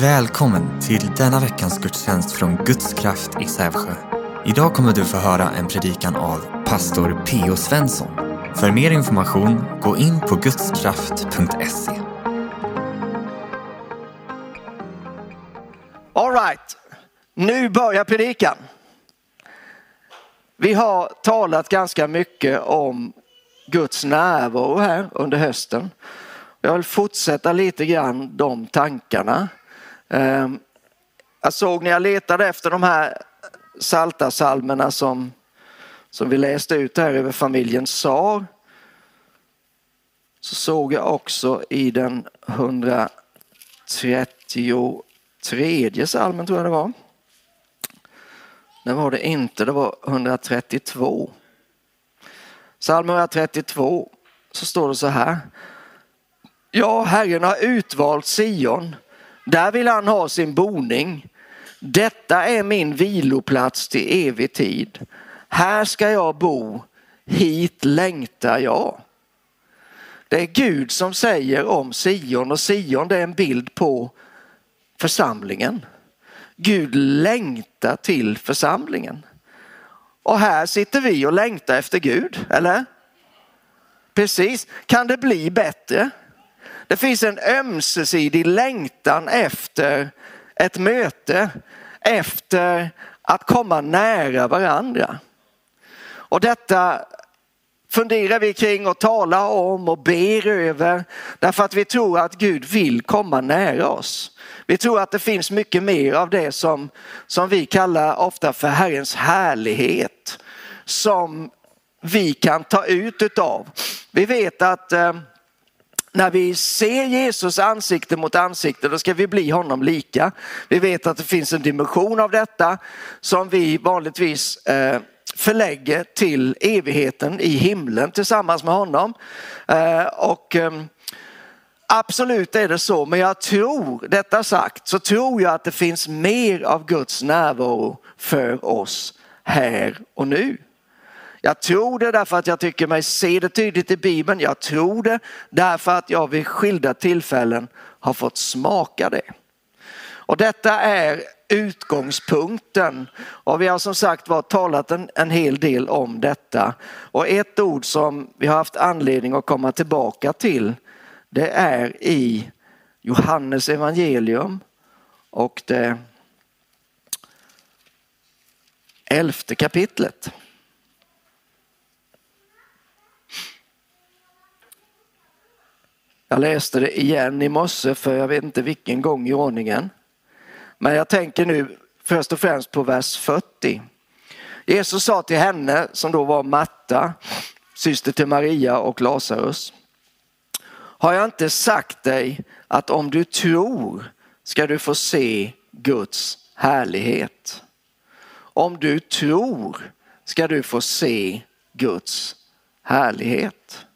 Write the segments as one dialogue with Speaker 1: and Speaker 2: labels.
Speaker 1: Välkommen till denna veckans gudstjänst från Guds kraft i Sävsjö. Idag kommer du få höra en predikan av pastor P.O. Svensson. För mer information, gå in på gudskraft.se.
Speaker 2: All right, nu börjar predikan. Vi har talat ganska mycket om Guds närvaro här under hösten. Jag vill fortsätta lite grann de tankarna. Ehm, jag såg när jag letade efter de här salta salmerna som, som vi läste ut här över familjen Sar. Så såg jag också i den 133 salmen tror jag det var. Det var det inte, det var 132. Psalm 132 så står det så här. Ja, Herren har utvalt Sion. Där vill han ha sin boning. Detta är min viloplats till evig tid. Här ska jag bo. Hit längtar jag. Det är Gud som säger om Sion och Sion det är en bild på församlingen. Gud längtar till församlingen. Och här sitter vi och längtar efter Gud, eller? Precis. Kan det bli bättre? Det finns en ömsesidig längtan efter ett möte, efter att komma nära varandra. Och detta funderar vi kring och talar om och ber över därför att vi tror att Gud vill komma nära oss. Vi tror att det finns mycket mer av det som, som vi kallar ofta för Herrens härlighet som vi kan ta ut utav. Vi vet att eh, när vi ser Jesus ansikte mot ansikte, då ska vi bli honom lika. Vi vet att det finns en dimension av detta som vi vanligtvis eh, förlägger till evigheten i himlen tillsammans med honom. Eh, och ehm, Absolut är det så, men jag tror, detta sagt, så tror jag att det finns mer av Guds närvaro för oss här och nu. Jag tror det därför att jag tycker mig se det tydligt i Bibeln. Jag tror det därför att jag vid skilda tillfällen har fått smaka det. Och detta är utgångspunkten. Och vi har som sagt var talat en, en hel del om detta. Och ett ord som vi har haft anledning att komma tillbaka till det är i Johannes evangelium och det elfte kapitlet. Jag läste det igen i morse för jag vet inte vilken gång i ordningen. Men jag tänker nu först och främst på vers 40. Jesus sa till henne som då var Marta, syster till Maria och Lazarus. Har jag inte sagt dig att om du tror ska du få se Guds härlighet? Om du tror ska du få se Guds härlighet.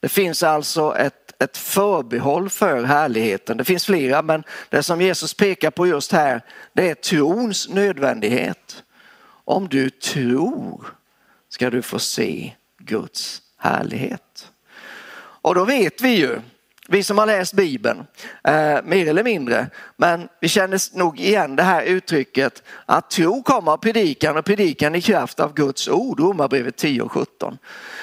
Speaker 2: Det finns alltså ett, ett förbehåll för härligheten. Det finns flera men det som Jesus pekar på just här det är trons nödvändighet. Om du tror ska du få se Guds härlighet. Och då vet vi ju, vi som har läst Bibeln, eh, mer eller mindre, men vi känner nog igen det här uttrycket att tro kommer av predikan och predikan i kraft av Guds ord, Romarbrevet 10 och 17.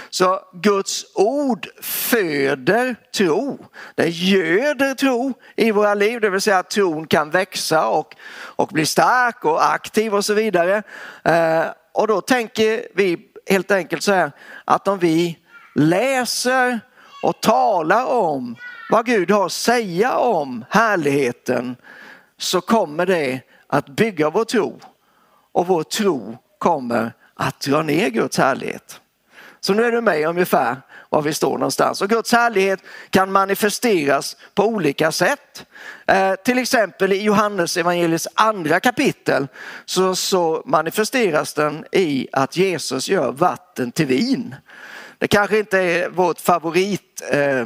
Speaker 2: Så Guds ord föder tro. Det göder tro i våra liv, det vill säga att tron kan växa och, och bli stark och aktiv och så vidare. Eh, och då tänker vi helt enkelt så här att om vi läser och talar om vad Gud har att säga om härligheten så kommer det att bygga vår tro och vår tro kommer att dra ner Guds härlighet. Så nu är du med ungefär var vi står någonstans. Och Guds härlighet kan manifesteras på olika sätt. Eh, till exempel i Johannes evangeliets andra kapitel så, så manifesteras den i att Jesus gör vatten till vin. Det kanske inte är vårt favorit, eh,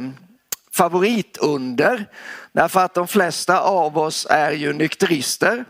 Speaker 2: favoritunder därför att de flesta av oss är ju nykterister,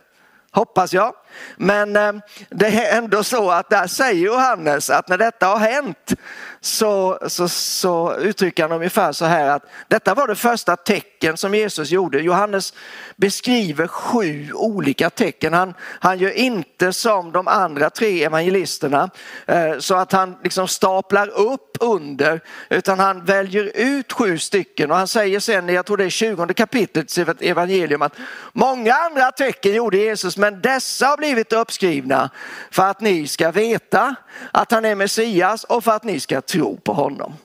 Speaker 2: hoppas jag. Men eh, det är ändå så att där säger Johannes att när detta har hänt så, så, så uttrycker han ungefär så här att detta var det första tecken som Jesus gjorde. Johannes beskriver sju olika tecken. Han, han gör inte som de andra tre evangelisterna eh, så att han liksom staplar upp under utan han väljer ut sju stycken och han säger sen, jag tror det är 20 kapitlet i evangelium att många andra tecken gjorde Jesus men dessa har blivit uppskrivna för att ni ska veta att han är Messias och för att ni ska tro på honom.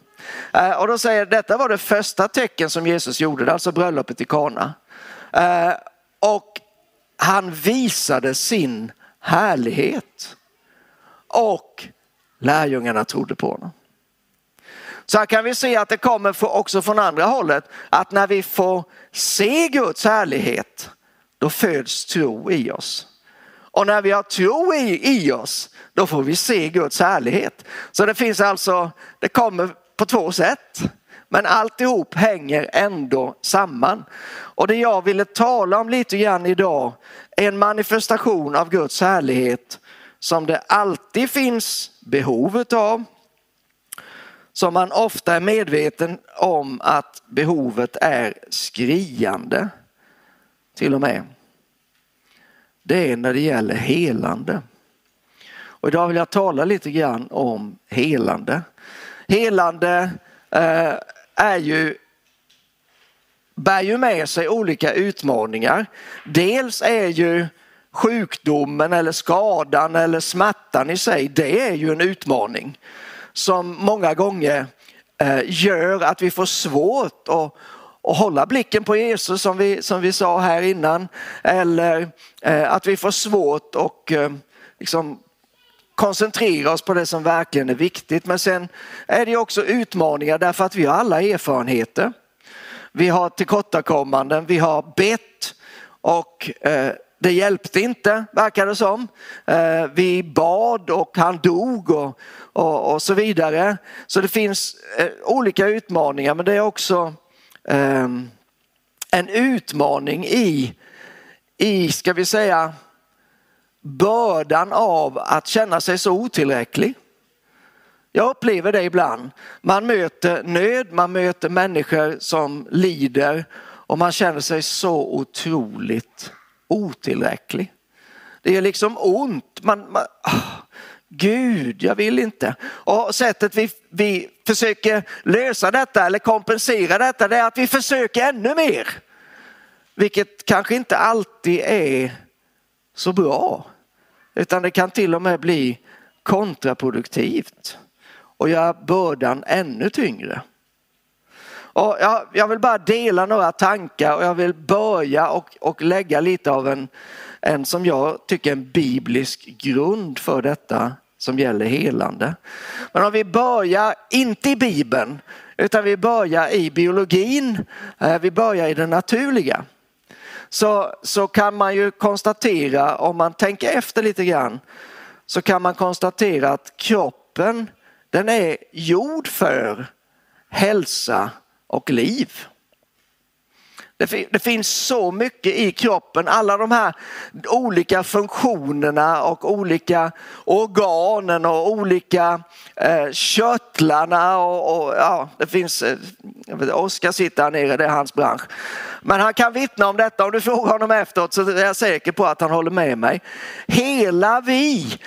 Speaker 2: Eh, och då säger detta var det första tecken som Jesus gjorde, alltså bröllopet i Kana. Eh, och han visade sin härlighet. Och lärjungarna trodde på honom. Så här kan vi se att det kommer också från andra hållet, att när vi får se Guds härlighet, då föds tro i oss. Och när vi har tro i, i oss, då får vi se Guds härlighet. Så det finns alltså, det kommer på två sätt. Men alltihop hänger ändå samman. Och det jag ville tala om lite grann idag är en manifestation av Guds härlighet som det alltid finns behovet av. Som man ofta är medveten om att behovet är skriande. Till och med. Det är när det gäller helande. Och idag vill jag tala lite grann om helande. Helande eh, är ju, bär ju med sig olika utmaningar. Dels är ju sjukdomen eller skadan eller smärtan i sig, det är ju en utmaning som många gånger eh, gör att vi får svårt att och hålla blicken på Jesus som vi, som vi sa här innan. Eller eh, att vi får svårt att eh, liksom, koncentrera oss på det som verkligen är viktigt. Men sen är det också utmaningar därför att vi har alla erfarenheter. Vi har tillkortakommanden, vi har bett och eh, det hjälpte inte verkar det som. Eh, vi bad och han dog och, och, och så vidare. Så det finns eh, olika utmaningar men det är också Ehm, en utmaning i, i, ska vi säga, bördan av att känna sig så otillräcklig. Jag upplever det ibland. Man möter nöd, man möter människor som lider och man känner sig så otroligt otillräcklig. Det är liksom ont. Man, man oh, Gud, jag vill inte. Och sättet vi, vi försöker lösa detta eller kompensera detta det är att vi försöker ännu mer. Vilket kanske inte alltid är så bra. Utan det kan till och med bli kontraproduktivt och göra bördan ännu tyngre. Och jag, jag, vill bara dela några tankar och jag vill börja och, och lägga lite av en, en som jag tycker en biblisk grund för detta som gäller helande. Men om vi börjar, inte i Bibeln, utan vi börjar i biologin, eh, vi börjar i det naturliga. Så, så kan man ju konstatera, om man tänker efter lite grann, så kan man konstatera att kroppen den är gjord för hälsa och liv. Det, det, finns så mycket i kroppen, alla de här olika funktionerna och olika organen och olika eh, körtlarna och, och, ja, det finns, eh, Oskar sitter här nere, det är hans bransch. Men han kan vittna om detta, om du frågar honom efteråt så är jag säker på att han håller med mig. Hela vi,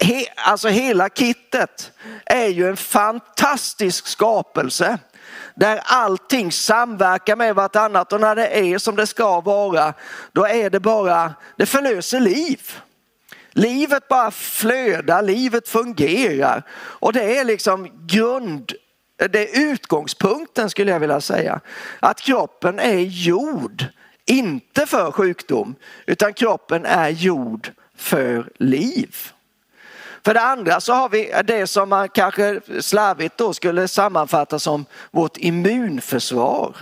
Speaker 2: he, alltså hela kittet är ju en fantastisk skapelse där allting samverkar med vartannat och när det är som det ska vara, då är det bara, det förlöser liv. Livet bara flödar, livet fungerar och det är liksom grund, det är utgångspunkten skulle jag vilja säga. Att kroppen är gjord, inte för sjukdom, utan kroppen är gjord för liv. För det andra så har vi det som man kanske slarvigt då skulle sammanfatta som vårt immunförsvar.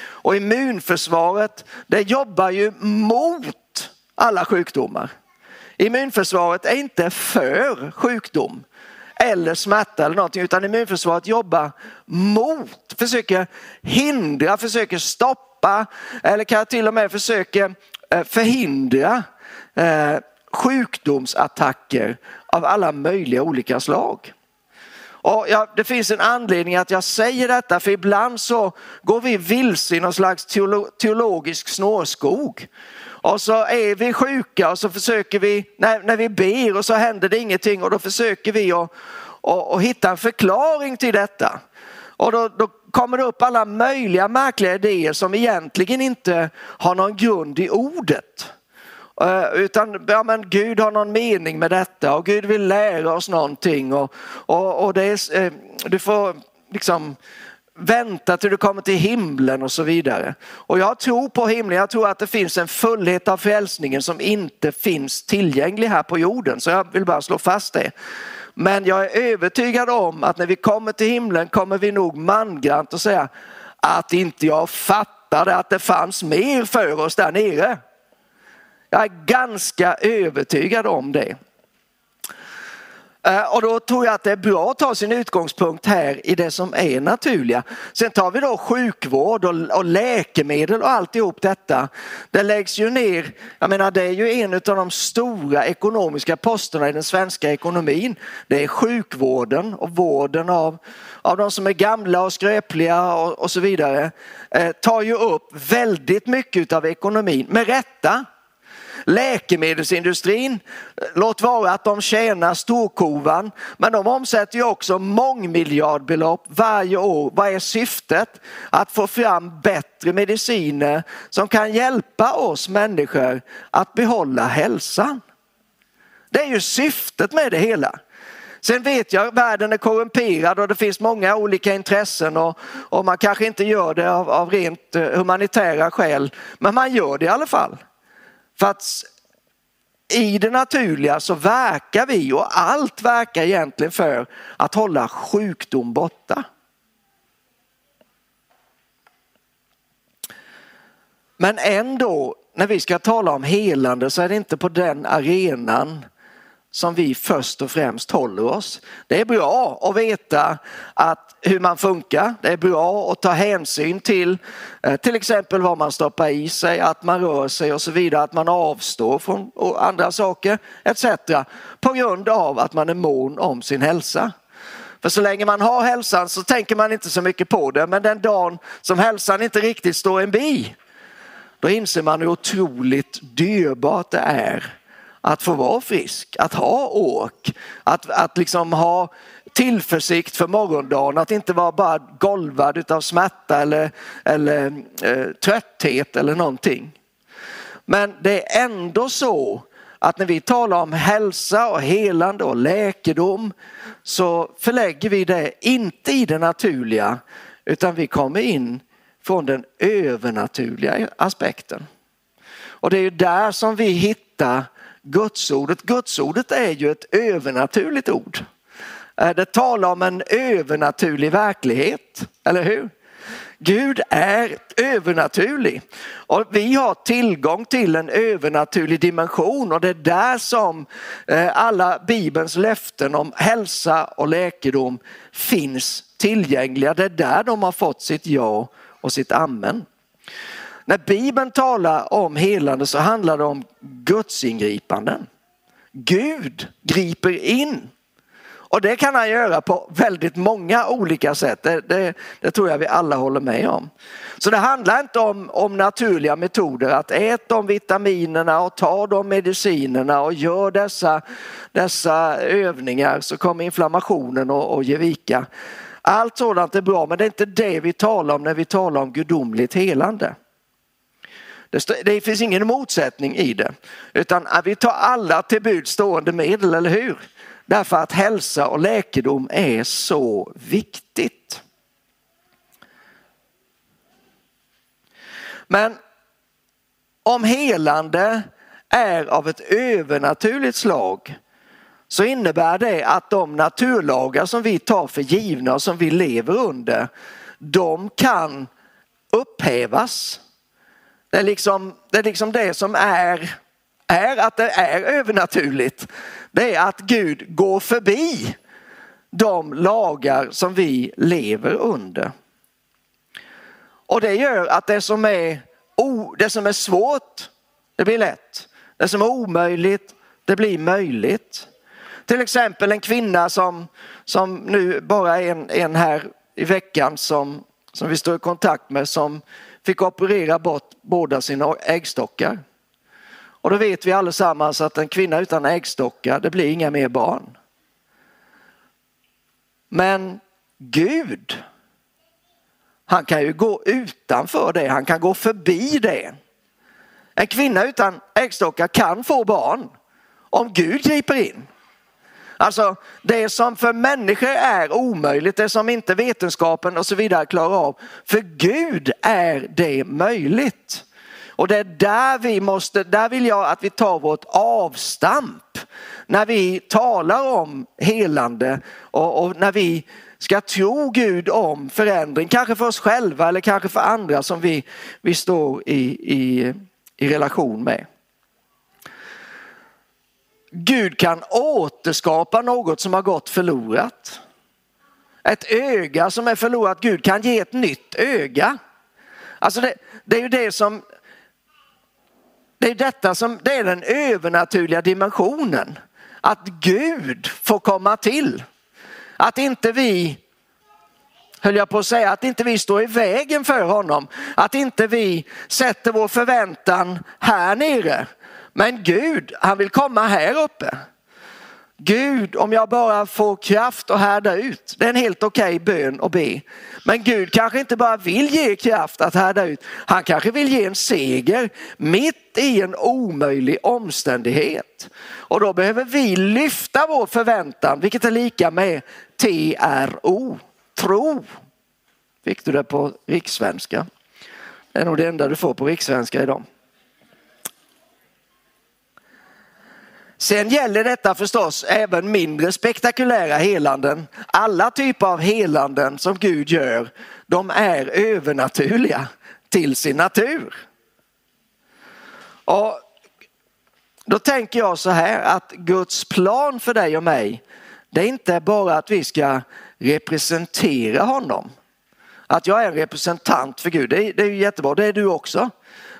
Speaker 2: Och immunförsvaret det jobbar ju mot alla sjukdomar. Immunförsvaret är inte för sjukdom eller smärta eller någonting utan immunförsvaret jobbar mot, försöker hindra, försöker stoppa eller kan till och med försöka eh, förhindra eh, sjukdomsattacker av alla möjliga olika slag. Och ja, det finns en anledning att jag säger detta för ibland så går vi vilse i någon slags teologisk snårskog. Och så är vi sjuka och så försöker vi, när, när vi ber och så händer det ingenting och då försöker vi att att, att hitta en förklaring till detta. Och då, då kommer det upp alla möjliga märkliga idéer som egentligen inte har någon grund i ordet. Eh, utan ja, men Gud har någon mening med detta och Gud vill lära oss någonting. Och, och, och det är, eh, du får liksom vänta till du kommer till himlen och så vidare. Och jag tror på himlen, jag tror att det finns en fullhet av frälsningen som inte finns tillgänglig här på jorden. Så jag vill bara slå fast det. Men jag är övertygad om att när vi kommer till himlen kommer vi nog mangrant att säga att inte jag fattade att det fanns mer för oss där nere. Jag är ganska övertygad om det. Eh, och då tror jag att det är bra att ta sin utgångspunkt här i det som är naturliga. Sen tar vi då sjukvård och, och läkemedel och alltihop detta. Det läggs ju ner, jag menar det är ju en av de stora ekonomiska posterna i den svenska ekonomin. Det är sjukvården och vården av, av de som är gamla och skröpliga och, och så vidare. Eh, tar ju upp väldigt mycket av ekonomin, med rätta. Läkemedelsindustrin, låt vara att de tjänar storkovan, men de omsätter ju också mångmiljardbelopp varje år. Vad är syftet? Att få fram bättre mediciner som kan hjälpa oss människor att behålla hälsan. Det är ju syftet med det hela. Sen vet jag att världen är korrumperad och det finns många olika intressen och, och man kanske inte gör det av, av rent eh, humanitära skäl, men man gör det i alla fall. För att i det naturliga så verkar vi och allt verkar egentligen för att hålla sjukdom borta. Men ändå, när vi ska tala om helande så är det inte på den arenan som vi först och främst håller oss. Det är bra att veta att hur man funkar. Det är bra att ta hänsyn till eh, till exempel vad man stoppar i sig, att man rör sig och så vidare, att man avstår från andra saker etc. På grund av att man är mån om sin hälsa. För så länge man har hälsan så tänker man inte så mycket på det, men den dagen som hälsan inte riktigt står en bi, då inser man hur otroligt dyrbart det är att få vara frisk, att ha åk, att, att liksom ha tillförsikt för morgondagen, att inte vara bara golvad av smärta eller, eller eh, trötthet eller någonting. Men det är ändå så att när vi talar om hälsa och helande och läkedom så förlägger vi det inte i det naturliga utan vi kommer in från den övernaturliga aspekten. Och det är ju där som vi hittar Gudsordet. Gudsordet är ju ett övernaturligt ord. Det talar om en övernaturlig verklighet, eller hur? Gud är övernaturlig och vi har tillgång till en övernaturlig dimension och det är där som eh, alla Bibelns löften om hälsa och läkedom finns tillgängliga. Det är där de har fått sitt ja och sitt amen. När Bibeln talar om helande så handlar det om Guds ingripanden. Gud griper in. Och det kan han göra på väldigt många olika sätt. Det, det, det, tror jag vi alla håller med om. Så det handlar inte om, om naturliga metoder, att äta de vitaminerna och ta de medicinerna och gör dessa, dessa övningar så kommer inflammationen och ge vika. Allt sådant är bra men det är inte det vi talar om när vi talar om gudomligt helande. Det, det finns ingen motsättning i det. Utan äh, vi tar alla till bud stående medel, eller hur? Därför att hälsa och läkedom är så viktigt. Men om helande är av ett övernaturligt slag så innebär det att de naturlagar som vi tar för givna och som vi lever under, de kan upphävas det är liksom det, är liksom det som är, är att det är övernaturligt. Det är att Gud går förbi de lagar som vi lever under. Och det gör att det som är, det som är svårt, det blir lätt. Det som är omöjligt Det blir möjligt. Till exempel en kvinna som, som nu bara är en, en här i veckan som, som vi står i kontakt med som fick operera bort båda sina äggstockar. Och då vet vi allesammans att en kvinna utan äggstockar, det blir inga mer barn. Men Gud, han kan ju gå utanför det, han kan gå förbi det. En kvinna utan äggstockar kan få barn om Gud griper in. Alltså det som för människor är omöjligt, det som inte vetenskapen och så vidare klarar av. För Gud är det möjligt. Och det är där vi måste, där vill jag att vi tar vårt avstamp. När vi talar om helande och, och när vi ska tro Gud om förändring, kanske för oss själva eller kanske för andra som vi, vi står i, i, i relation med. Gud kan återskapa något som har gått förlorat. Ett öga som är förlorat, Gud kan ge ett nytt öga. Alltså det, det är ju det som, det är detta som, det är den övernaturliga dimensionen. Att Gud får komma till. Att inte vi, höll jag på att säga, att inte vi står i vägen för honom. Att inte vi sätter vår förväntan här nere men Gud, han vill komma här uppe. Gud, om jag bara får kraft att härda ut. Det är en helt okej okay bön att be. Men Gud kanske inte bara vill ge kraft att härda ut. Han kanske vill ge en seger mitt i en omöjlig omständighet. Och då behöver vi lyfta vår förväntan, vilket är lika med TRO, tro. Fick du det på rikssvenska? Det är nog det enda du får på rikssvenska idag. Sen gäller detta förstås även mindre spektakulära helanden. Alla typer av helanden som Gud gör, de är övernaturliga till sin natur. Och då tänker jag så här att Guds plan för dig och mig, det är inte bara att vi ska representera honom. Att jag är en representant för Gud, det är, det är ju jättebra, det är du också.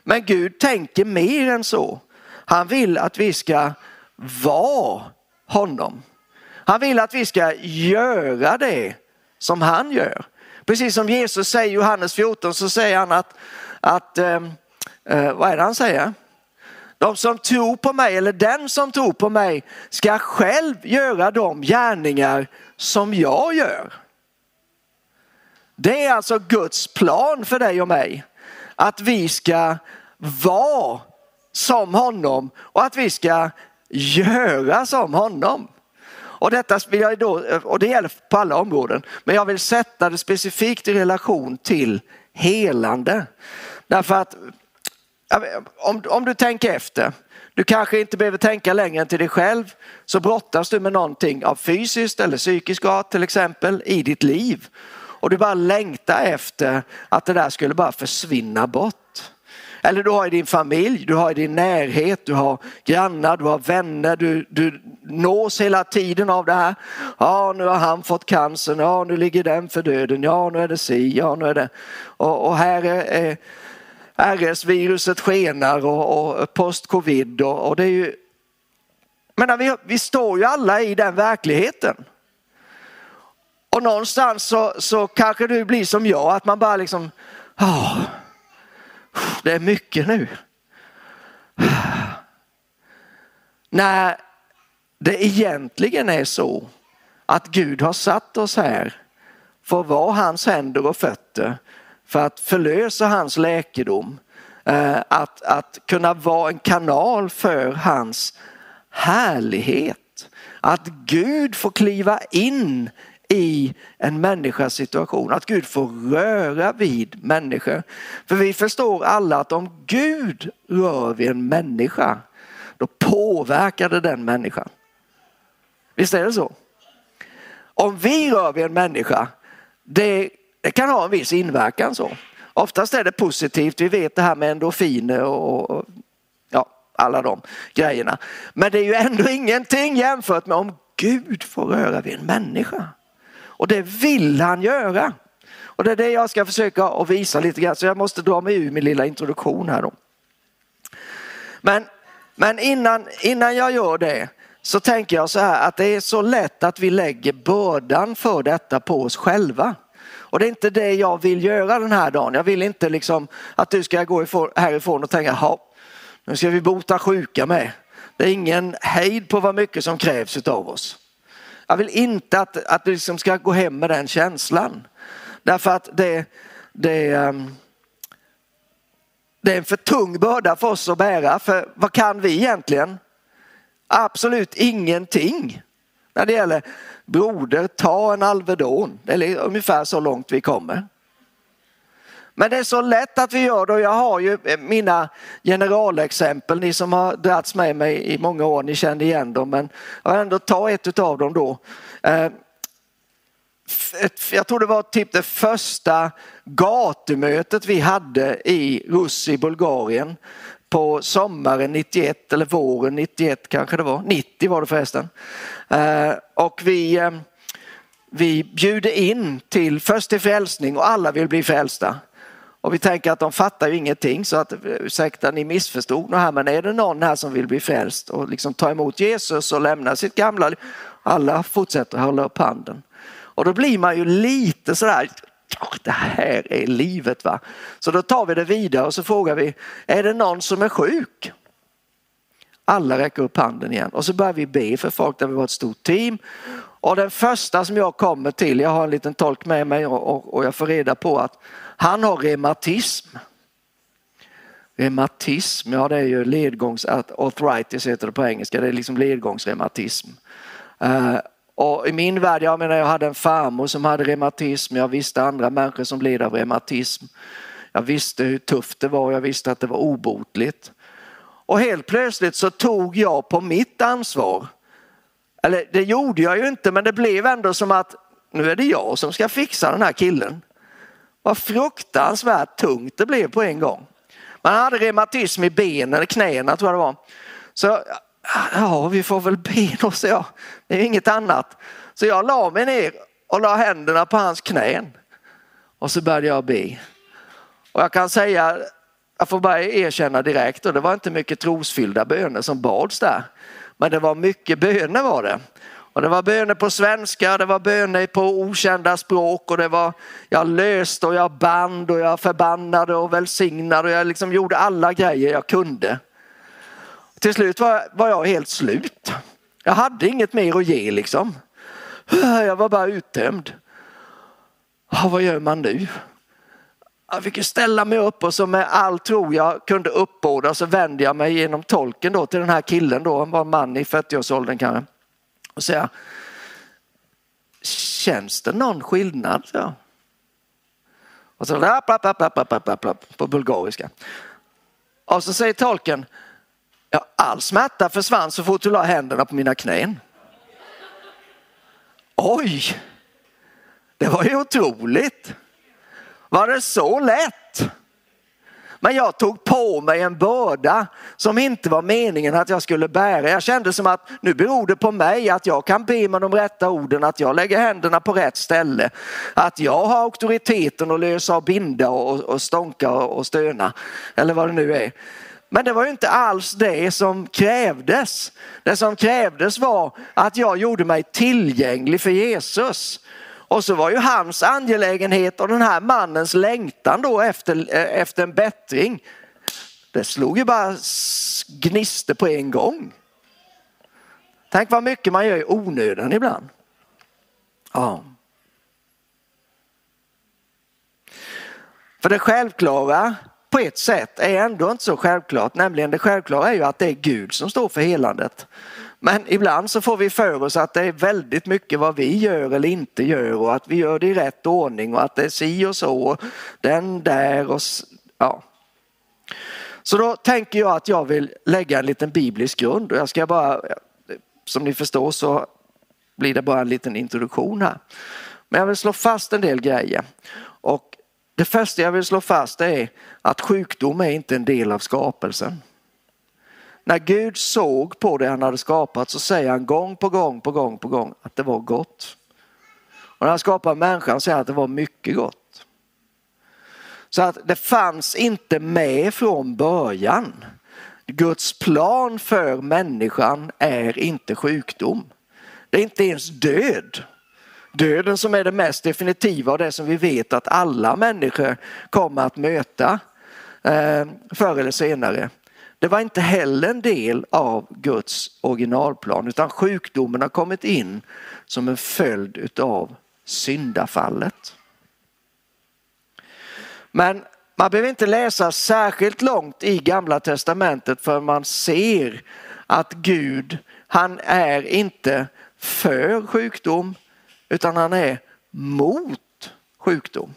Speaker 2: Men Gud tänker mer än så. Han vill att vi ska vara honom. Han vill att vi ska göra det som han gör. Precis som Jesus säger i Johannes 14 så säger han att, att ehm, eh, vad är det han säger? De som tror på mig eller den som tror på mig ska själv göra de gärningar som jag gör. Det är alltså Guds plan för dig och mig. Att vi ska vara som honom och att vi ska göra som honom. Och, detta vill jag då, och det gäller på alla områden, men jag vill sätta det specifikt i relation till helande. Därför att om, om du tänker efter, du kanske inte behöver tänka längre än till dig själv, så brottas du med någonting av fysiskt eller psykisk art till exempel i ditt liv. Och du bara längtar efter att det där skulle bara försvinna bort. Eller du har i din familj, du har i din närhet, du har grannar, du har vänner, du, du nås hela tiden av det här. Ja, nu har han fått cancer, ja nu ligger den för döden, ja nu är det si, ja nu är det... Och, och här är, är RS-viruset skenar och, och post-covid och, och, det är ju... Men vi, vi står ju alla i den verkligheten. Och någonstans så, så kanske du blir som jag, att man bara liksom, oh, det är mycket nu. När det egentligen är så att Gud har satt oss här för att vara hans händer och fötter för att förlösa hans läkedom. Eh, att, att kunna vara en kanal för hans härlighet. Att Gud får kliva in i en människas situation. Att Gud får röra vid människor. För vi förstår alla att om Gud rör vid en människa, då påverkar det den människan. Visst är det så? Om vi rör vid en människa, det, det kan ha en viss inverkan så. Oftast är det positivt, vi vet det här med endorfiner och, och ja, alla de grejerna. Men det är ju ändå ingenting jämfört med om Gud får röra vid en människa. Och det vill han göra. Och det är det jag ska försöka att visa lite grann. Så jag måste dra mig ur min lilla introduktion här då. Men Men innan, innan jag gör det så tänker jag så här att det är så lätt att vi lägger bördan för detta på oss själva. Och det är inte det jag vill göra den här dagen. Jag vill inte liksom att du ska gå härifrån och tänka, ja, nu ska vi bota sjuka med. Det är ingen hejd på vad mycket som krävs av oss. Jag vill inte att, att du liksom ska gå hem med den känslan. Därför att det, det, ehm, det är en för tung börda för oss att bära. För vad kan vi egentligen? Absolut ingenting. När det gäller broder, ta en Alvedon. Det är ungefär så långt vi kommer. Men det är så lätt att vi gör det och jag har ju eh, mina generalexempel, ni som har dragits med mig i många år, ni känner igen dem men jag ändå ta ett av dem då. Eh, jag tror det var typ det första gatumötet vi hade i Russ i Bulgarien på sommaren 91 eller våren 91 kanske det var, 90 var det förresten. Eh, och vi, vi bjuder in till först till frälsning och alla vill bli frälsta. Och vi tänker att de fattar ju ingenting så att ursäkta ni missförstod något här men är det någon här som vill bli frälst och liksom ta emot Jesus och lämna sitt gamla. Alla fortsätter hålla upp handen. Och då blir man ju lite sådär, det här är livet va. Så då tar vi det vidare och så frågar vi, är det någon som är sjuk? Alla räcker upp handen igen och så börjar vi be för folk där vi var ett stort team. Och den första som jag kommer till, jag har en liten tolk med mig och, och, jag får reda på att han har reumatism. Reumatism, ja det är ju ledgångs, arthritis heter det på engelska, det är liksom ledgångsreumatism. Uh, och i min värld, jag menar jag hade en farmor som hade reumatism, jag visste andra människor som led av reumatism. Jag visste hur tufft det var, jag visste att det var obotligt. Och helt plötsligt så tog jag på mitt ansvar. Eller det gjorde jag ju inte men det blev ändå som att nu är det jag som ska fixa den här killen. Vad fruktansvärt tungt det blev på en gång. Man hade reumatism i benen, knäna tror jag det var. Så ja, vi får väl be då, så jag. Det är inget annat. Så jag la mig ner och la händerna på hans knän. Och så började jag be. Och jag kan säga, jag får bara erkänna direkt, och det var inte mycket trosfyllda böner som bads där. Men det var mycket böner var det. Och det var böner på svenska, det var böner på okända språk och det var, jag löste och jag band och jag förbannade och välsignade och jag liksom gjorde alla grejer jag kunde. Till slut var, var jag helt slut. Jag hade inget mer att ge liksom. Jag var bara uttömd. Ja, vad gör man nu? Jag fick ju ställa mig upp och så med all tro jag kunde uppbåda så vände jag mig genom tolken då till den här killen då, han var en man i 40-årsåldern kanske. Och säga, känns det någon skillnad? Så. Och så på bulgariska. Och så säger tolken, ja, all smärta försvann så fort du la händerna på mina knän. Oj, det var ju otroligt. Var det så lätt? Men jag tog på mig en börda som inte var meningen att jag skulle bära. Jag kände som att nu beror det på mig att jag kan be med de rätta orden, att jag lägger händerna på rätt ställe. Att jag har auktoriteten att lösa och binda och, och stånka och stöna. Eller vad det nu är. Men det var ju inte alls det som krävdes. Det som krävdes var att jag gjorde mig tillgänglig för Jesus. Och så var ju hans angelägenhet och den här mannens längtan då efter, eh, efter en bättring. Det slog ju bara gnister på en gång. Tänk vad mycket man gör i onödan ibland. Ja. För det självklara på ett sätt är ändå inte så självklart, nämligen det självklara är ju att det är Gud som står för helandet. Men ibland så får vi för oss att det är väldigt mycket vad vi gör eller inte gör och att vi gör det i rätt ordning och att det är si och så och den där och ja. Så då tänker jag att jag vill lägga en liten biblisk grund och jag ska bara, som ni förstår så blir det bara en liten introduktion här. Men jag vill slå fast en del grejer. Och det första jag vill slå fast är att sjukdom är inte en del av skapelsen. När Gud såg på det han hade skapat så säger han gång på gång på gång på gång att det var gott. Och när han skapar människan säger han att det var mycket gott. Så att det fanns inte med från början. Guds plan för människan är inte sjukdom. Det är inte ens död. Döden som är det mest definitiva och det som vi vet att alla människor kommer att möta eh, förr eller senare. Det var inte heller en del av Guds originalplan utan sjukdomen har kommit in som en följd av syndafallet. Men man behöver inte läsa särskilt långt i gamla testamentet för man ser att Gud, han är inte för sjukdom utan han är mot sjukdom.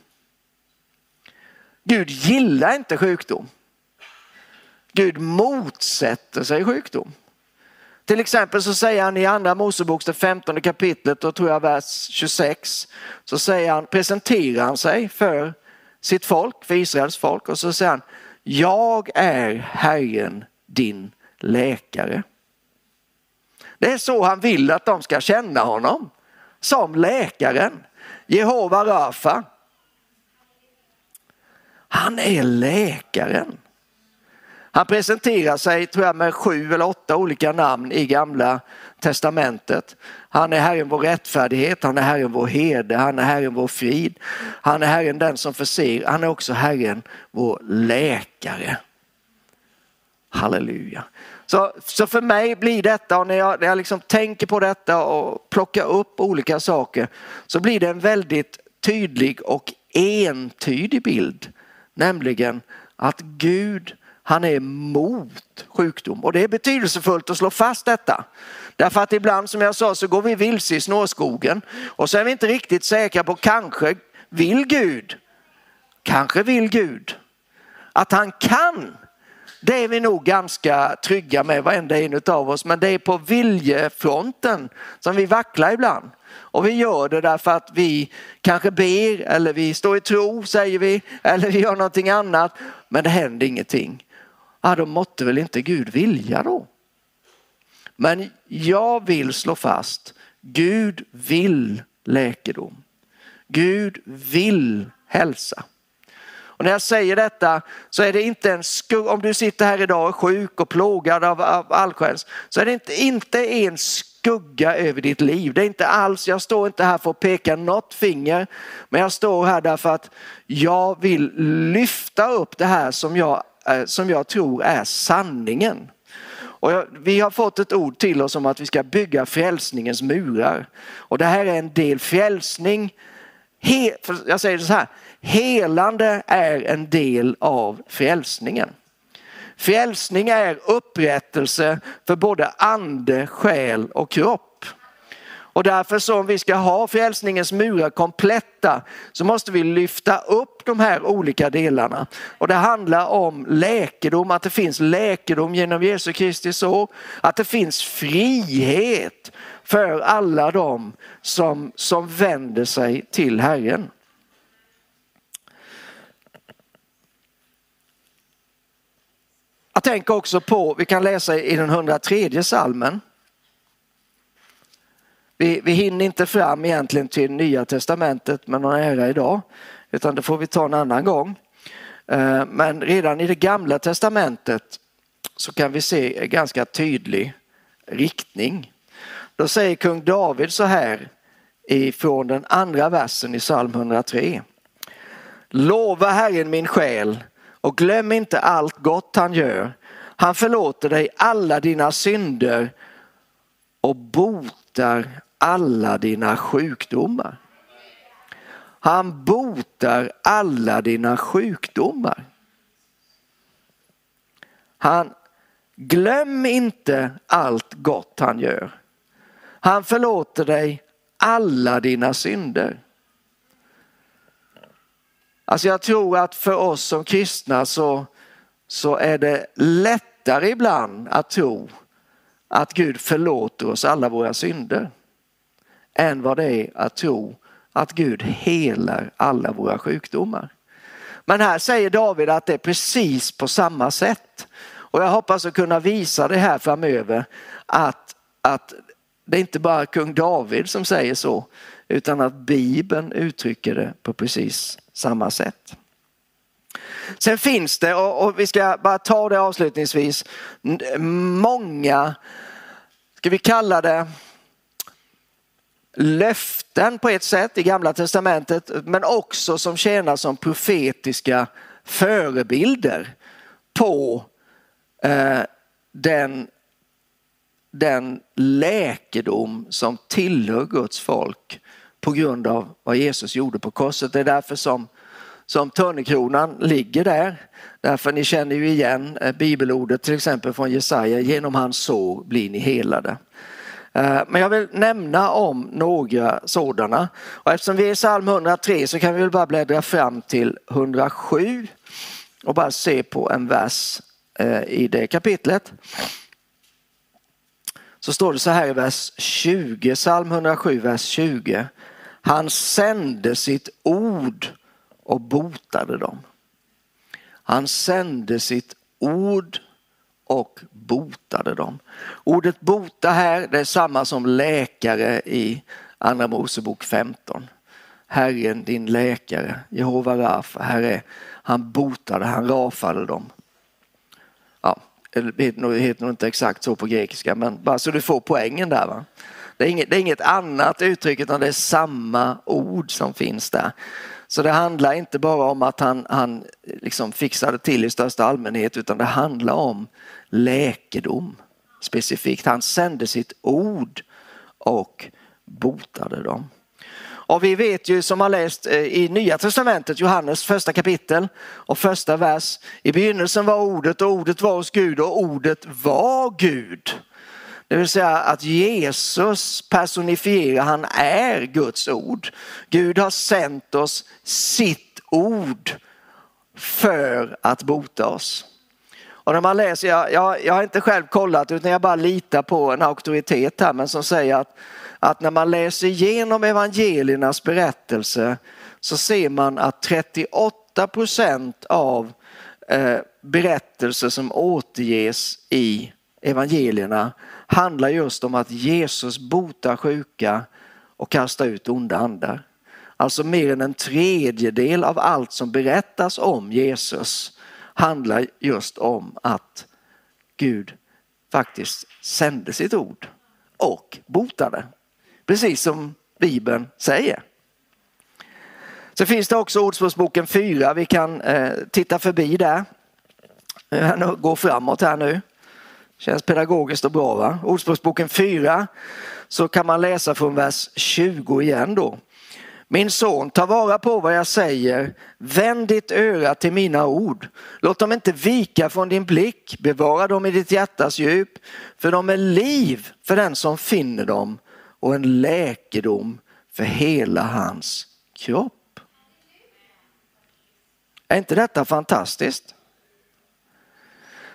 Speaker 2: Gud gillar inte sjukdom. Gud motsätter sig sjukdom. Till exempel så säger han i andra Moseboks det 15 kapitlet och tror jag vers 26 så säger han, presenterar han sig för sitt folk, för Israels folk och så säger han, jag är Herren din läkare. Det är så han vill att de ska känna honom, som läkaren, Jehova Rafa. Han är läkaren. Han presenterar sig tror jag, med sju eller åtta olika namn i gamla testamentet. Han är Herren vår rättfärdighet, han är Herren vår herde, han är Herren vår frid. Han är Herren den som förser, han är också Herren vår läkare. Halleluja. Så, så för mig blir detta, och när jag, när jag liksom tänker på detta och plockar upp olika saker, så blir det en väldigt tydlig och entydig bild. Nämligen att Gud han är emot sjukdom och det är betydelsefullt att slå fast detta. Därför att ibland som jag sa så går vi vilse i snårskogen och så är vi inte riktigt säkra på kanske vill Gud, kanske vill Gud att han kan. Det är vi nog ganska trygga med varenda en av oss men det är på viljefronten som vi vacklar ibland. Och vi gör det därför att vi kanske ber eller vi står i tro säger vi eller vi gör någonting annat men det händer ingenting ja då måtte väl inte Gud vilja då. Men jag vill slå fast, Gud vill läkedom. Gud vill hälsa. Och när jag säger detta så är det inte en skugga, om du sitter här idag och är sjuk och plågad av, av allsköns, så är det inte, inte en skugga över ditt liv. Det är inte alls, jag står inte här för att peka något finger, men jag står här därför att jag vill lyfta upp det här som jag Eh, som jag tror är sanningen. Och vi har fått ett ord till oss om att vi ska bygga frälsningens murar. Och det här är en del frälsning. He, jag säger så här, helande är en del av frälsningen. Frälsning är upprättelse för både ande, själ och kropp. Och därför så om vi ska ha frälsningens murar kompletta så måste vi lyfta upp de här olika delarna. Och det handlar om läkedom, att det finns läkedom genom Jesu Kristi sår. att det finns frihet för alla de som, som vänder sig till Herren. Jag tänker också på, vi kan läsa i den 103 salmen. Vi, vi hinner inte fram egentligen till Nya Testamentet med någon ära idag, utan det får vi ta en annan gång. Eh, men redan i det gamla testamentet så kan vi se en ganska tydlig riktning. Då säger kung David så här ifrån den andra versen i psalm 103. Lova Herren min själ och glöm inte allt gott han gör. Han förlåter dig alla dina synder och botar alla dina sjukdomar. Han botar alla dina sjukdomar. Han Glöm inte allt gott han gör. Han förlåter dig alla dina synder. Alltså jag tror att för oss som kristna så, så är det lättare ibland att tro att Gud förlåter oss alla våra synder än vad det är att tro att Gud helar alla våra sjukdomar. Men här säger David att det är precis på samma sätt. Och jag hoppas att kunna visa det här framöver att, att det är inte bara kung David som säger så utan att Bibeln uttrycker det på precis samma sätt. Sen finns det, och, och vi ska bara ta det avslutningsvis, många, ska vi kalla det, löften på ett sätt i gamla testamentet men också som tjänar som profetiska förebilder på eh, den, den läkedom som tillhör Guds folk på grund av vad Jesus gjorde på korset. Det är därför som, som törnekronan ligger där. Därför ni känner ju igen eh, bibelordet till exempel från Jesaja, genom hans sår blir ni helade. Eh, men jag vill nämna om några sådana. Och eftersom vi är i psalm 103 så kan vi väl bara bläddra fram till 107 och bara se på en vers eh, i det kapitlet. Så står det så här i vers 20, psalm 107, vers 20. Han sände sitt ord och botade dem. Han sände sitt ord och botade dem. Ordet bota här det är samma som läkare i Andra Mosebok 15. Herren din läkare, Jehova Rafa, herre, han botade, han rafade dem. Ja, det heter nog inte exakt så på grekiska men bara så du får poängen där. Va? Det är, inget, det är inget annat uttryck utan det är samma ord som finns där. Så det handlar inte bara om att han, han liksom fixade till i största allmänhet utan det handlar om läkedom specifikt. Han sände sitt ord och botade dem. Och vi vet ju som har läst eh, i Nya Testamentet, Johannes första kapitel och första vers. I begynnelsen var ordet och ordet var hos Gud och ordet var Gud. Det vill säga att Jesus personifierar, han är Guds ord. Gud har sänt oss sitt ord för att bota oss. Och när man läser, jag, jag, jag har inte själv kollat utan jag bara litar på en auktoritet här men som säger att, att när man läser igenom evangeliernas berättelse så ser man att 38 procent av eh, berättelser som återges i evangelierna handlar just om att Jesus botar sjuka och kastar ut onda andar. Alltså mer än en tredjedel av allt som berättas om Jesus handlar just om att Gud faktiskt sände sitt ord och botade. Precis som Bibeln säger. Så finns det också Ordspråksboken 4, vi kan eh, titta förbi där. Eh, gå framåt här nu. Känns pedagogiskt och bra va? Ordspråksboken 4 så kan man läsa från vers 20 igen då. Min son, ta vara på vad jag säger, vänd ditt öra till mina ord. Låt dem inte vika från din blick, bevara dem i ditt hjärtas djup, för de är liv för den som finner dem och en läkedom för hela hans kropp. Är inte detta fantastiskt?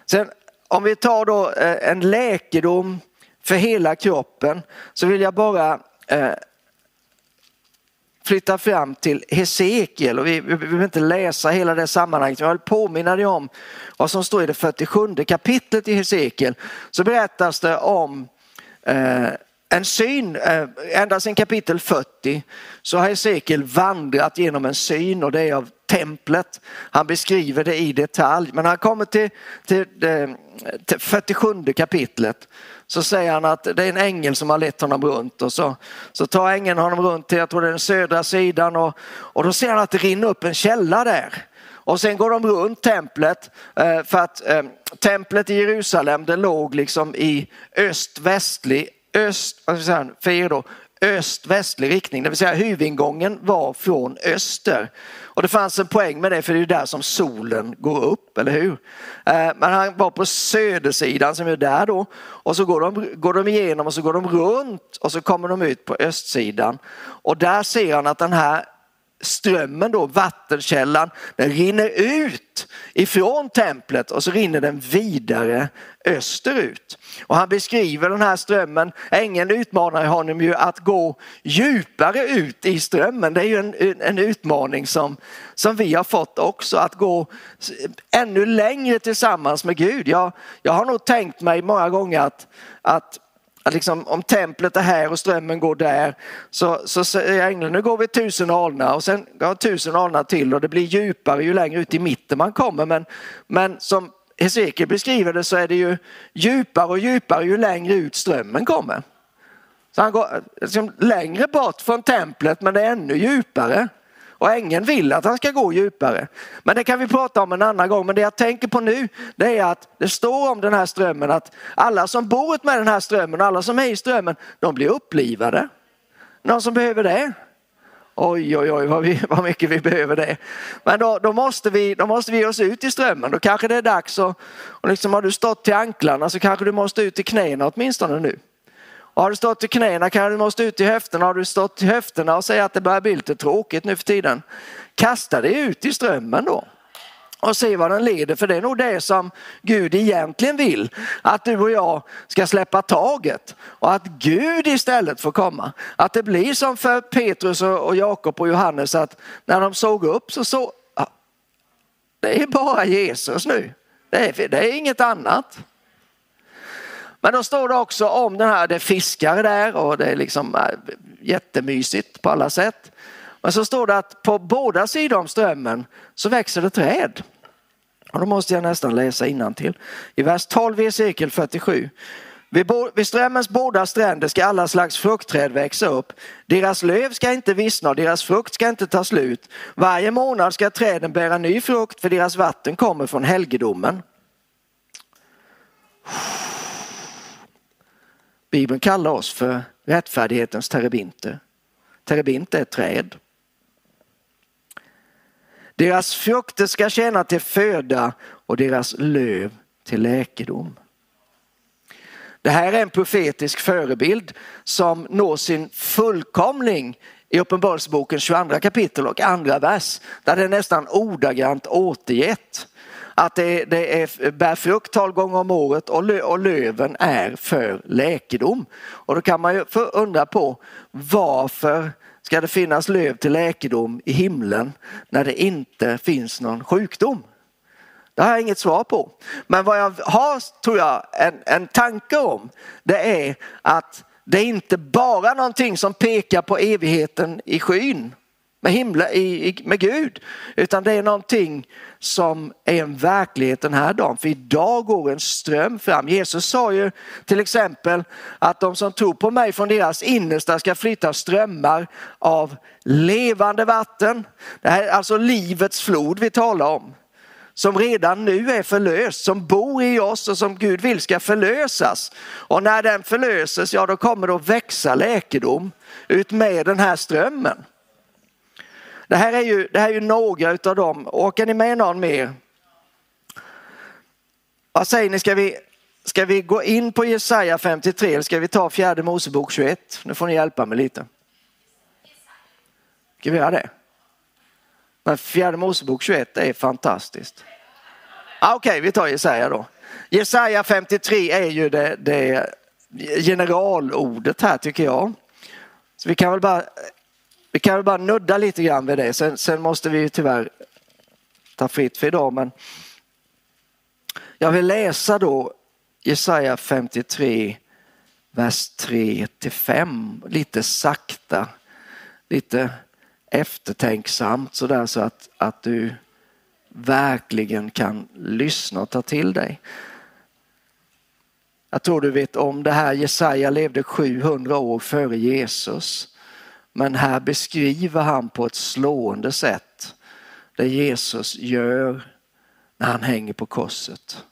Speaker 2: Sen om vi tar då eh, en läkedom för hela kroppen så vill jag bara eh, flytta fram till Hesekiel och vi, vi behöver inte läsa hela det sammanhanget. Jag vill påminna dig om vad som står i det 47 kapitlet i Hesekiel. Så berättas det om eh, en syn, eh, ända sedan kapitel 40 så har Hesekiel vandrat genom en syn och det är av templet. Han beskriver det i detalj men han kommer till, till, eh, till 47 kapitlet så säger han att det är en ängel som har lett honom runt och så, så tar ängeln honom runt till, jag tror det är den södra sidan och, och då ser han att det rinner upp en källa där. Och sen går de runt templet eh, för att eh, templet i Jerusalem det låg liksom i öst-västlig, öst, för då, öst-västlig riktning, det vill säga huvudingången var från öster. Och det fanns en poäng med det för det är där som solen går upp, eller hur? Eh, men han var på södersidan som är där då och så går de, går de igenom och så går de runt och så kommer de ut på östsidan. Och där ser han att den här strömmen då, vattenkällan, den rinner ut ifrån templet och så rinner den vidare österut. Och han beskriver den här strömmen, ängeln utmanar honom ju att gå djupare ut i strömmen. Det är ju en, en utmaning som, som vi har fått också, att gå ännu längre tillsammans med Gud. Jag, jag har nog tänkt mig många gånger att, att liksom, om templet är här och strömmen går där så, så säger ängeln nu går vi tusen alnar och sen går tusen alnar till och det blir djupare ju längre ut i mitten man kommer. Men, men som Hesekiel beskriver det så är det ju djupare och djupare ju längre ut strömmen kommer. Så han går liksom, längre bort från templet men det är ännu djupare. Och ängeln vill att han ska gå djupare. Men det kan vi prata om en annan gång. Men det jag tänker på nu det är att det står om den här strömmen att alla som bor med den här strömmen och alla som är i strömmen de blir upplivade. Någon som behöver det? Oj, oj, oj vad, vi, vad mycket vi behöver det. Men då, då, måste vi, då måste vi ge oss ut i strömmen. Då kanske det är dags att, och liksom har du stått till anklarna så kanske du måste ut till knäna åtminstone nu. Och har du stått i knäna kanske du måste ut i höfterna. Har du stått i höfterna och säger att det börjar bli lite tråkigt nu för tiden. Kasta dig ut i strömmen då och se vad den leder. För det är nog det som Gud egentligen vill. Att du och jag ska släppa taget och att Gud istället får komma. Att det blir som för Petrus och Jakob och Johannes att när de såg upp så såg det är bara Jesus nu. Det är, det är inget annat. Men då står det också om den här, det är fiskare där och det är liksom äh, jättemysigt på alla sätt. Men så står det att på båda sidor om strömmen så växer det träd. Och då måste jag nästan läsa till. I vers 12 i cirkel 47. Vid strömmens båda stränder ska alla slags fruktträd växa upp. Deras löv ska inte vissna och deras frukt ska inte ta slut. Varje månad ska träden bära ny frukt för deras vatten kommer från helgedomen. Bibeln kallar oss för rättfärdighetens terebinter. Terebint är ett träd. Deras frukter ska tjäna till föda och deras löv till läkedom. Det här är en profetisk förebild som når sin fullkomning i Uppenbarelseboken 22 kapitel och andra vers där det är nästan ordagrant återgett att det, det är, bär frukt tolv gånger om året och, lö, och löven är för läkedom. Och då kan man ju undra på varför ska det finnas löv till läkedom i himlen när det inte finns någon sjukdom? Det har jag inget svar på. Men vad jag har, tror jag, en, en tanke om, det är att det är inte bara någonting som pekar på evigheten i skyn med, himla, i, med Gud. Utan det är någonting som är en verklighet den här dagen. För idag går en ström fram. Jesus sa ju till exempel att de som tror på mig från deras innersta ska flytta strömmar av levande vatten. Det här är alltså livets flod vi talar om. Som redan nu är förlöst, som bor i oss och som Gud vill ska förlösas. Och när den förlöses, ja då kommer det att växa läkedom ut med den här strömmen. Det här är ju, det här är ju några utav dem. Åker ni med någon mer? Vad säger ni, ska vi, ska vi gå in på Jesaja 53 eller ska vi ta fjärde Mosebok 21? Nu får ni hjälpa mig lite. Ska vi göra det? Men fjärde Mosebok 21 är fantastiskt. Ah, Okej, okay, vi tar Jesaja då. Jesaja 53 är ju det, det generalordet här tycker jag. Så vi kan väl bara vi kan bara nudda lite grann vid det. Sen, sen måste vi tyvärr ta fritt för idag. Men jag vill läsa då Jesaja 53, vers 3 till 5. Lite sakta, lite eftertänksamt sådär så att, att du verkligen kan lyssna och ta till dig. Jag tror du vet om det här. Jesaja levde 700 år före Jesus. Men här beskriver han på ett slående sätt det Jesus gör när han hänger på korset.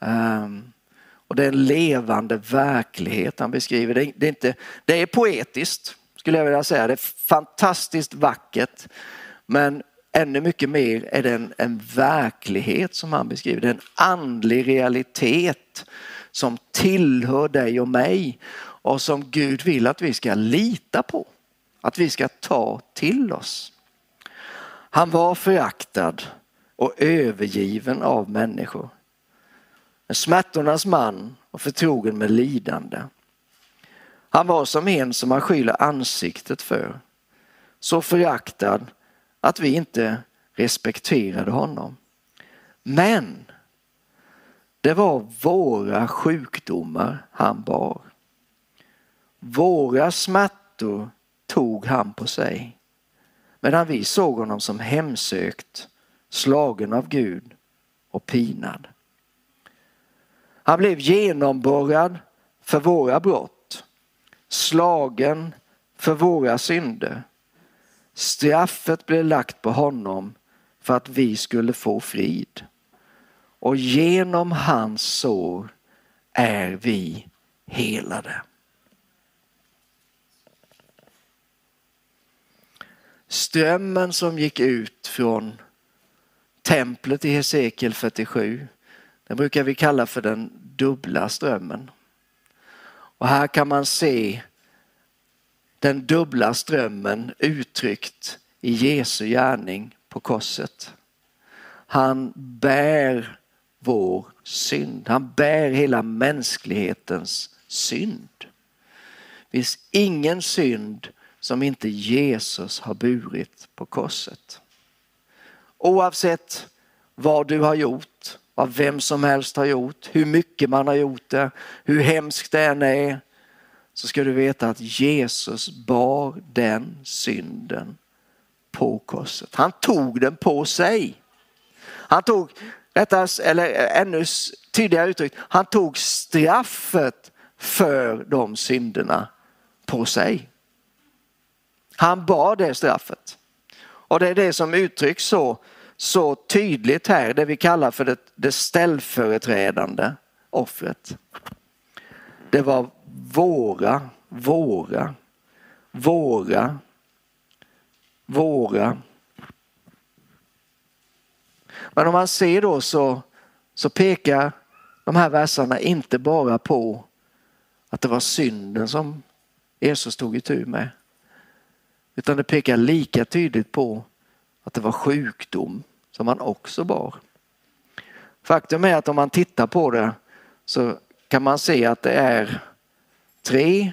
Speaker 2: Ehm, och det är en levande verklighet han beskriver. Det är, det är, inte, det är poetiskt skulle jag vilja säga. Det är fantastiskt vackert. Men ännu mycket mer är det en, en verklighet som han beskriver. Det är en andlig realitet som tillhör dig och mig och som Gud vill att vi ska lita på att vi ska ta till oss. Han var föraktad och övergiven av människor. En smärtornas man och förtrogen med lidande. Han var som en som man skyller ansiktet för. Så föraktad att vi inte respekterade honom. Men det var våra sjukdomar han bar. Våra smärtor tog han på sig. Medan vi såg honom som hemsökt, slagen av Gud och pinad. Han blev genomborrad för våra brott, slagen för våra synder. Straffet blev lagt på honom för att vi skulle få frid. Och genom hans sår är vi helade. Strömmen som gick ut från templet i Hesekiel 47, den brukar vi kalla för den dubbla strömmen. Och här kan man se den dubbla strömmen uttryckt i Jesu gärning på korset. Han bär vår synd. Han bär hela mänsklighetens synd. Det finns ingen synd som inte Jesus har burit på korset. Oavsett vad du har gjort, vad vem som helst har gjort, hur mycket man har gjort det, hur hemskt det än är, så ska du veta att Jesus bar den synden på korset. Han tog den på sig. Han tog, detta, eller ännu tydligare uttryckt, han tog straffet för de synderna på sig. Han bar det straffet. Och det är det som uttrycks så, så tydligt här, det vi kallar för det, det ställföreträdande offret. Det var våra, våra, våra, våra. Men om man ser då så, så pekar de här verserna inte bara på att det var synden som Jesus tog itu med. Utan det pekar lika tydligt på att det var sjukdom som han också bar. Faktum är att om man tittar på det så kan man se att det är tre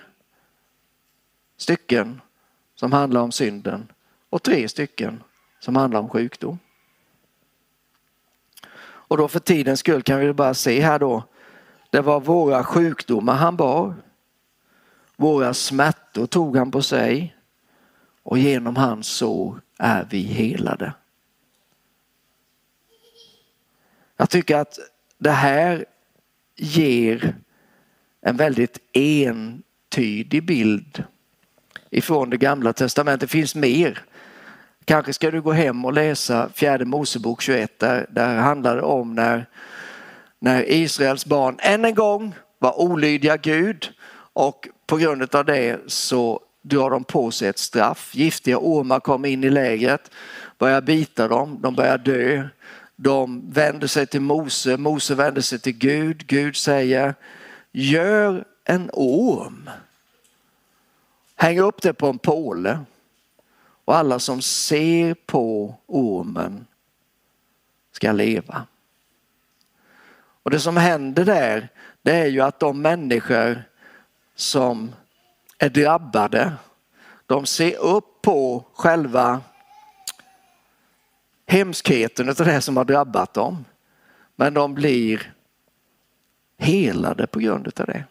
Speaker 2: stycken som handlar om synden och tre stycken som handlar om sjukdom. Och då för tidens skull kan vi bara se här då. Det var våra sjukdomar han bar. Våra smärtor tog han på sig och genom hans sår är vi helade. Jag tycker att det här ger en väldigt entydig bild ifrån det gamla testamentet. Det finns mer. Kanske ska du gå hem och läsa fjärde Mosebok 21 där, där handlar det om när, när Israels barn än en gång var olydiga Gud och på grund av det så drar de på sig ett straff. Giftiga ormar kommer in i lägret, börjar bita dem, de börjar dö. De vänder sig till Mose, Mose vänder sig till Gud. Gud säger gör en orm. Häng upp det på en påle och alla som ser på ormen ska leva. Och det som händer där det är ju att de människor som är drabbade de ser upp på själva hemskheten av det som har drabbat dem. Men de blir helade på grund av det.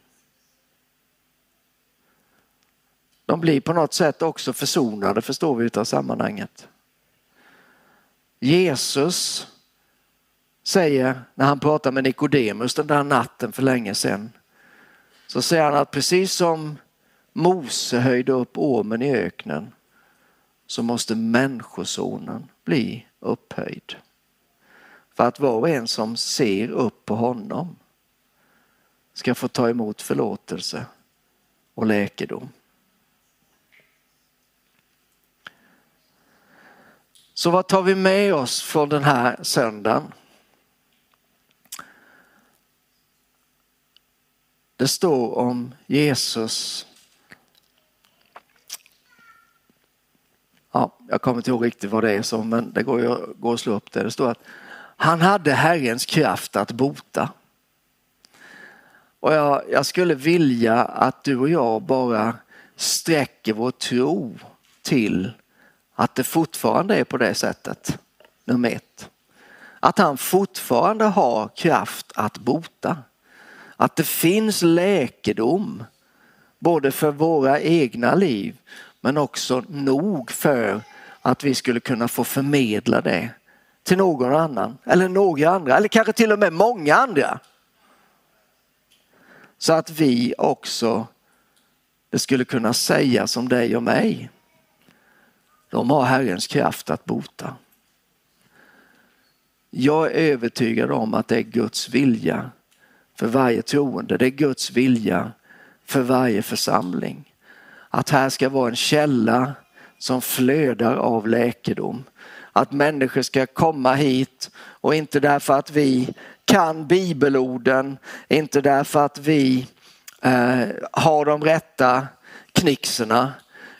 Speaker 2: De blir på något sätt också försonade förstår vi utav sammanhanget. Jesus säger när han pratar med Nikodemus den där natten för länge sedan. Så säger han att precis som Mose höjde upp ormen i öknen så måste människosonen bli upphöjd. För att var och en som ser upp på honom ska få ta emot förlåtelse och läkedom. Så vad tar vi med oss från den här söndagen? Det står om Jesus. Ja, jag kommer inte ihåg riktigt vad det är som, men det går, går att slå upp det. Det står att han hade Herrens kraft att bota. Och jag, jag skulle vilja att du och jag bara sträcker vår tro till att det fortfarande är på det sättet. Nummer ett. Att han fortfarande har kraft att bota. Att det finns läkedom både för våra egna liv men också nog för att vi skulle kunna få förmedla det till någon annan eller några andra eller kanske till och med många andra. Så att vi också, det skulle kunna säga som dig och mig. De har Herrens kraft att bota. Jag är övertygad om att det är Guds vilja för varje troende. Det är Guds vilja för varje församling. Att här ska vara en källa som flödar av läkedom. Att människor ska komma hit och inte därför att vi kan bibelorden, inte därför att vi eh, har de rätta knixerna,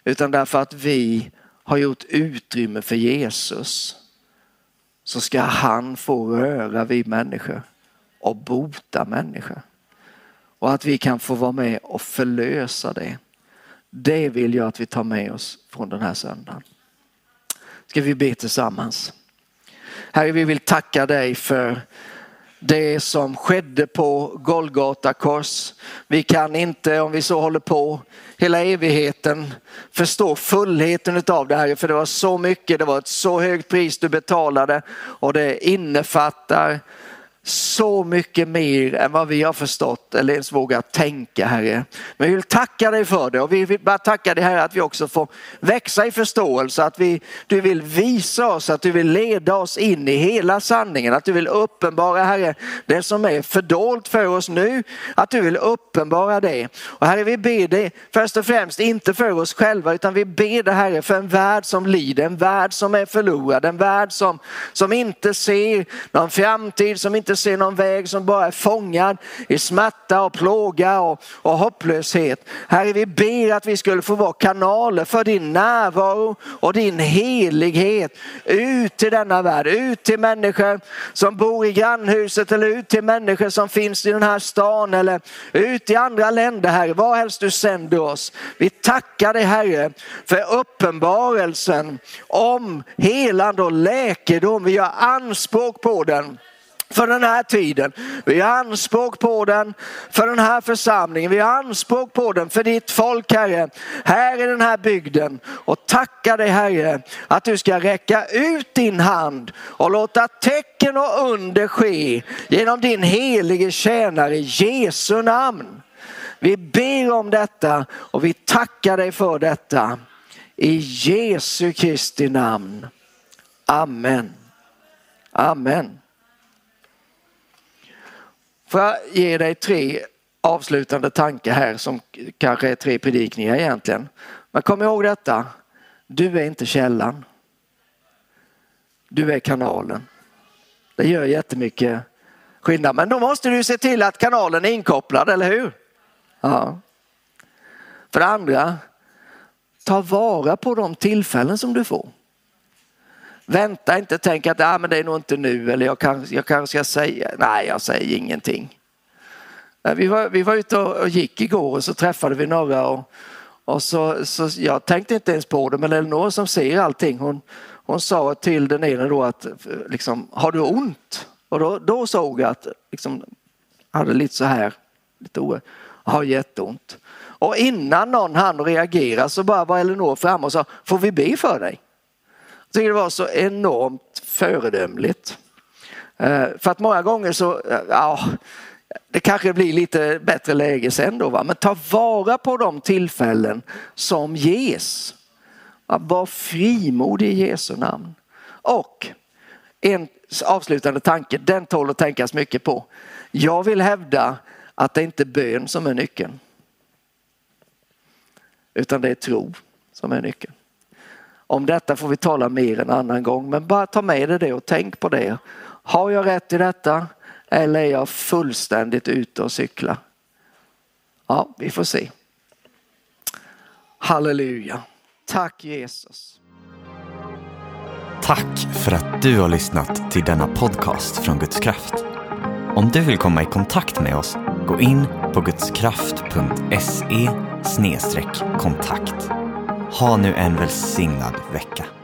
Speaker 2: utan därför att vi har gjort utrymme för Jesus. Så ska han få röra vid människor och bota människor. Och att vi kan få vara med och förlösa det. Det vill jag att vi tar med oss från den här söndagen. Ska vi be tillsammans. Herre, vi vill tacka dig för det som skedde på Golgata kors. Vi kan inte, om vi så håller på hela evigheten, förstå fullheten av det här. För det var så mycket, det var ett så högt pris du betalade och det innefattar så mycket mer än vad vi har förstått eller ens vågat tänka Herre. Men vi vill tacka dig för det och vi vill bara tacka dig Herre att vi också får växa i förståelse, att vi, du vill visa oss, att du vill leda oss in i hela sanningen, att du vill uppenbara Herre det som är fördolt för oss nu, att du vill uppenbara det. Och Herre vi ber dig först och främst inte för oss själva utan vi ber dig Herre för en värld som lider, en värld som är förlorad, en värld som, som inte ser någon framtid, som inte se någon väg som bara är fångad i smärta och plåga och, och hopplöshet. Herre, vi ber att vi skulle få vara kanaler för din närvaro och din helighet ut till denna värld, ut till människor som bor i grannhuset eller ut till människor som finns i den här stan eller ut i andra länder, Herre, var helst du sänder oss. Vi tackar dig Herre för uppenbarelsen om helande och läkedom. Vi gör anspråk på den för den här tiden. Vi har anspråk på den för den här församlingen. Vi har anspråk på den för ditt folk Herre, här i den här bygden. Och tacka dig Herre att du ska räcka ut din hand och låta tecken och under ske genom din helige tjänare Jesu namn. Vi ber om detta och vi tackar dig för detta. I Jesu Kristi namn. Amen. Amen. Får jag ge dig tre avslutande tankar här som kanske är tre predikningar egentligen. Men kom ihåg detta. Du är inte källan. Du är kanalen. Det gör jättemycket skillnad. Men då måste du se till att kanalen är inkopplad, eller hur? Ja. För det andra, ta vara på de tillfällen som du får. Vänta inte, tänk att ah, men det är nog inte nu eller jag kanske jag kan ska säga, nej jag säger ingenting. Vi var, vi var ute och gick igår och så träffade vi några och, och så, så jag tänkte inte ens på det men Elinor som ser allting hon, hon sa till den ena då att liksom, har du ont? Och då, då såg jag att liksom, hade lite så här, lite oerhört, har jätteont. Och innan någon hann reagera så bara var Elinor fram och sa, får vi be för dig? Jag tycker det var så enormt föredömligt. Eh, för att många gånger så, eh, ja, det kanske blir lite bättre läge sen då, va? men ta vara på de tillfällen som ges. Var frimodig i Jesu namn. Och en avslutande tanke, den tål att tänkas mycket på. Jag vill hävda att det inte är bön som är nyckeln. Utan det är tro som är nyckeln. Om detta får vi tala mer en annan gång, men bara ta med dig det och tänk på det. Har jag rätt i detta eller är jag fullständigt ute och cykla? Ja, vi får se. Halleluja. Tack Jesus.
Speaker 1: Tack för att du har lyssnat till denna podcast från Guds kraft. Om du vill komma i kontakt med oss, gå in på gudskraft.se kontakt. Ha nu en välsignad vecka.